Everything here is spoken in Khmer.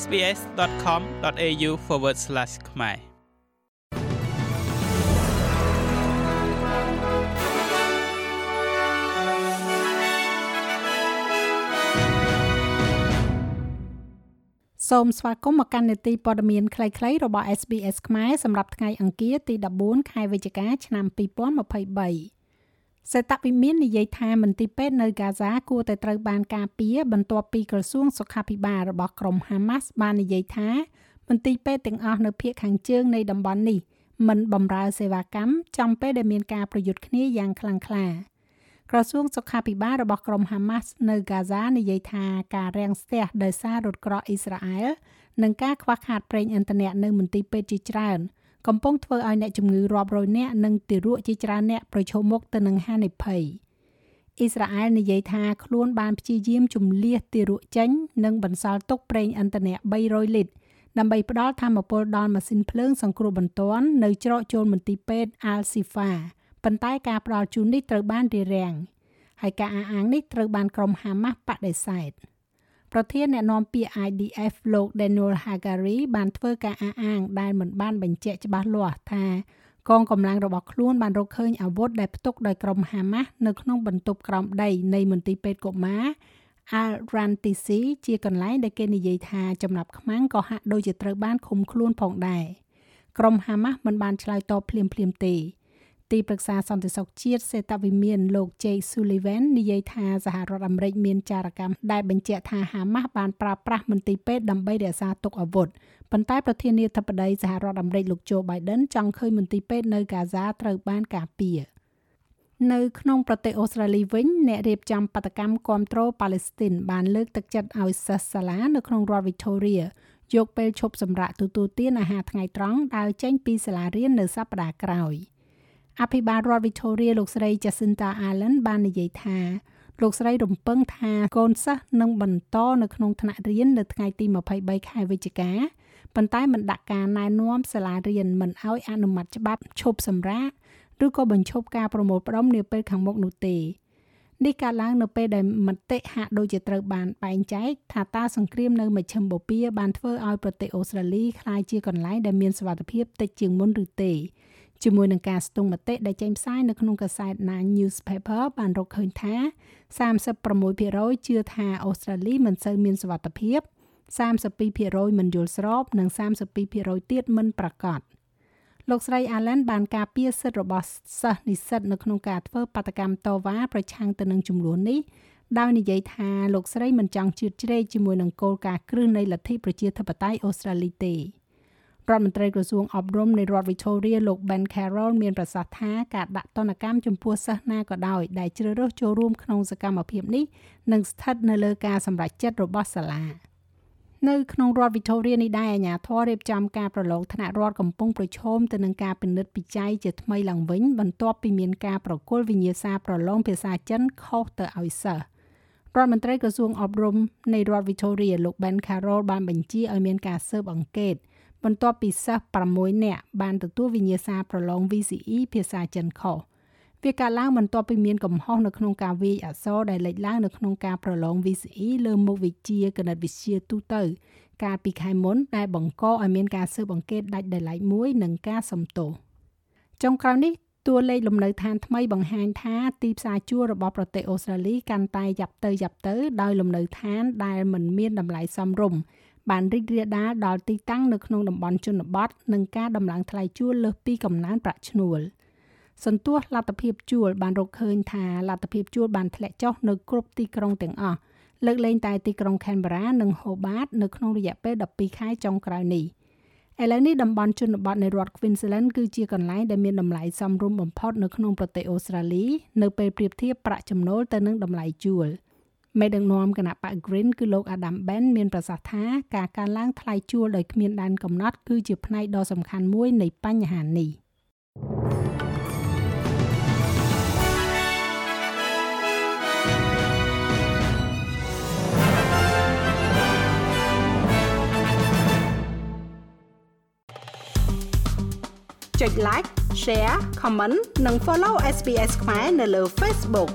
sbs.com.au/ ខ្មែរសូមស្វាគមន៍មកកាន់នេតិព័ត៌មានខ្លីៗរបស់ SBS ខ្មែរសម្រាប់ថ្ងៃអង្គារទី14ខែវិច្ឆិកាឆ្នាំ2023 សេតវិមាននិយាយថាមន្ទីរពេទ្យនៅហ្គាហ្សាគួរតែត្រូវបានការពារបន្ទាប់ពីក្រសួងសុខាភិបាលរបស់ក្រុមហាម៉ាស់បាននិយាយថាមន្ទីរពេទ្យទាំងអស់នៅភូមិខាងជើងនៃតំបន់នេះមិនបម្រើសេវាកម្មចំពេលដែលមានការប្រយុទ្ធគ្នាយ៉ាងខ្លាំងក្លាក្រសួងសុខាភិបាលរបស់ក្រុមហាម៉ាស់នៅហ្គាហ្សានិយាយថាការរាំងស្ទះដោយសាររថក្រោះអ៊ីស្រាអែលនិងការខ្វះខាតប្រេងឥន្ធនៈនៅមន្ទីរពេទ្យជាច្រើន កំពុងធ្វើឲ្យអ្នកជំងឺរាប់រយនាក់និងទារកជាច្រើនអ្នកប្រឈមមុខទៅនឹងហានិភ័យអ៊ីស្រាអែលនិយាយថាខ្លួនបានព្យាយាមជំលះទារកចេញ និងបន្សល់ទុកប្រេងឥន្ធនៈ300លីត្រដើម្បីផ្ដល់ធម្មពលដល់ម៉ាស៊ីនភ្លើងសង្គ្រោះបន្ទាន់នៅច្រកចូលមន្ទីរពេទ្យ Al-Sifa ប៉ុន្តែការផ្ដល់ជូននេះត្រូវបានរារាំងហើយការអះអាងនេះត្រូវបានក្រុមហាម៉ាស់បដិសេធ ប្រធានអ្នកនាំពាក្យ IDF លោក Daniel Hagari បានធ្វើការអះអាងដែលមិនបានបញ្ជាក់ច្បាស់លាស់ថាកងកម្លាំងរបស់ខ្លួនបានរកឃើញអាវុធដែលផ្ទុកដោយក្រុមហាម៉ាស់នៅក្នុងបន្ទប់ក្រោមដីនៃមន្ទីរពេទ្យកុមារ Al-Rantisi ជាកន្លែងដែលគេនិយាយថាចំណាប់ខ្មាំងក៏ហាក់ដូចជាត្រូវបានឃុំខ្លួនផងដែរក្រុមហាម៉ាស់មិនបានឆ្លើយតបភ្លាមៗទេ ទីប្រឹក្សាសន្តិសុខជាតិសេតវិមានលោក Jay Sullivan និយាយថាសហរដ្ឋអាមេរិកមានចារកម្មដែលបញ្ជាក់ថាហាម៉ាស់បានប្រើប្រាស់មន្ទីរពេទ្យដើម្បីរក្សាទុកអាវុធប៉ុន្តែប្រធានាធិបតីសហរដ្ឋអាមេរិកលោក Joe Biden ចង់ឃើញមន្ទីរពេទ្យនៅកាហ្សាត្រូវបានការពារនៅក្នុងប្រទេសអូស្ត្រាលីវិញអ្នករៀបចំបដកម្មគ្រប់គ្រងប៉ាឡេស្ទីនបានលើកទឹកចិត្តឲ្យសិស្សសាលានៅក្នុងរដ្ឋ Victoria យកពេលឈប់សម្រាកទទួលទានអាហារថ្ងៃត្រង់ដើរចេញពីសាលារៀននៅសប្តាហ៍ក្រោយ។ អភិបាលរដ្ឋ Victoria លោកស្រី Jacinta Allen បាននិយាយថាលោកស្រីរំពឹងថាកូនសិស្សនឹងបន្តនៅក្នុងថ្នាក់រៀននៅថ្ងៃទី23ខែវិច្ឆិកាប៉ុន្តែមិនដាក់ការណែនាំសាលារៀនមិនឲ្យអនុម័តច្បាប់ឈប់សម្រាកឬក៏បញ្ឈប់ការប្រមូលផ្ដុំនាពេលខាងមុខនោះទេនេះកើតឡើងនៅពេលដែលមតិហាក់ដូចជាត្រូវបានបែងចែកថាតើសង្គ្រាមនៅមជ្ឈិមបូព៌ាបានធ្វើឲ្យប្រទេសអូស្ត្រាលីក្លាយជាកន្លែងដែលមានសុវត្ថិភាពតិចជាងមុនឬទេ ជាមួយនឹងការស្ទង់មតិដែលចេញផ្សាយនៅក្នុងកាសែត Nine Newspaper បានរកឃើញថា36%ជឿថាអូស្ត្រាលីមិនសូវមានសុវត្ថិភាព32%មិនយល់ស្របនិង32%ទៀតមិនប្រកាសលោកស្រី Allen បានការពារសិទ្ធិរបស់សិស្សនិស្សិតនៅក្នុងការធ្វើបាតកម្មតវ៉ាប្រឆាំងទៅនឹងចំនួននេះដោយនិយាយថាលោកស្រីមិនចង់ជឿជ្រែកជាមួយនឹងគោលការណ៍គ្រឹះនៃលទ្ធិប្រជាធិបតេយ្យអូស្ត្រាលីទេ។ រដ្ឋមន្ត្រីក្រសួងអប់រំនៃរដ្ឋ Victoria លោក Ben Carroll មានប្រសាសន៍ថាការដាក់ទណ្ឌកម្មចំពោះសិស្សណាក៏ដោយដែលជ្រើសរើសចូលរួមក្នុងសកម្មភាពនេះនឹងស្ថិតនៅលើការសម្រេចចិត្តរបស់សាលានៅក្នុងរដ្ឋ Victoria នេះដែរអាជ្ញាធររៀបចំការប្រឡងថ្នាក់រដ្ឋកំពុងប្រឈមទៅនឹងការពិនិត្យពិច័យជាថ្មីឡើងវិញបន្ទាប់ពីមានការប្រគល់វិញ្ញាសាប្រឡងភាសាចិនខុសទៅឲ្យសិស្សរដ្ឋមន្ត្រីក្រសួងអប់រំនៃរដ្ឋ Victoria លោក Ben Carroll បានបញ្ជាឲ្យមានការស៊ើបអង្កេត បន្ទាប់ពីសិស្ស6នាក់បានទទួលវិញ្ញាសាប្រឡង VCE ភាសាចិនខុសវាកើតឡើងបន្ទាប់ពីមានកំហុសនៅក្នុងការវាយអក្សរដែលលេចឡើងនៅក្នុងការប្រឡង VCE លើមុខវិជ្ជាគណិតវិទ្យាទូទៅ កាលពីខែមុនដែលបង្កឲ្យមានការស៊ើបអង្កេតដាច់ដោយឡែកមួយនិងការសំទោសចុងក្រោយនេះតួលេខលំនៅឋានថ្មីបង្ហាញថាទីផ្សារជួលរបស់ប្រទេសអូស្ត្រាលីកាន់តែយ៉ាប់ទៅយ៉ាប់ទៅដោយលំនៅឋានដែលមិនមានតម្លៃសមរម្យ បានរីករាលដាលដល់ទីតាំងនៅក្នុងតំបន់ជនបទនិងការដំឡើងថ្លៃជួលលើសពីកំណើនប្រាក់ឈ្នួលសន្ទុះលទ្ធភាពជួលបានរកឃើញថាលទ្ធភាពជួលបានធ្លាក់ចុះនៅគ្រប់ទីក្រុងទាំងអស់លើកលែងតែទីក្រុង Canberra និង Hobart នៅក្នុងរយៈពេល12ខែចុងក្រោយនេះឥឡូវនេះតំបន់ជនបទនៃរដ្ឋ Queensland គឺជាកន្លែងដែលមានតម្លៃសមរម្យបំផុតនៅក្នុងប្រទេសអូស្ត្រាលី នៅពេលប្រៀបធៀបប្រាក់ចំណូលទៅនឹងតម្លៃជួល។ មេដឹកនាំគណៈបក Green គឺលោក Adam Ben មានប្រសាសន៍ថាការកើនឡើងថ្លៃជួលដោយគ្មានដែនកំណត់គឺជាផ្នែកដ៏សំខាន់មួយនៃបញ្ហានេះចុច like share comment និង follow SPS ខ្មែរនៅលើ Facebook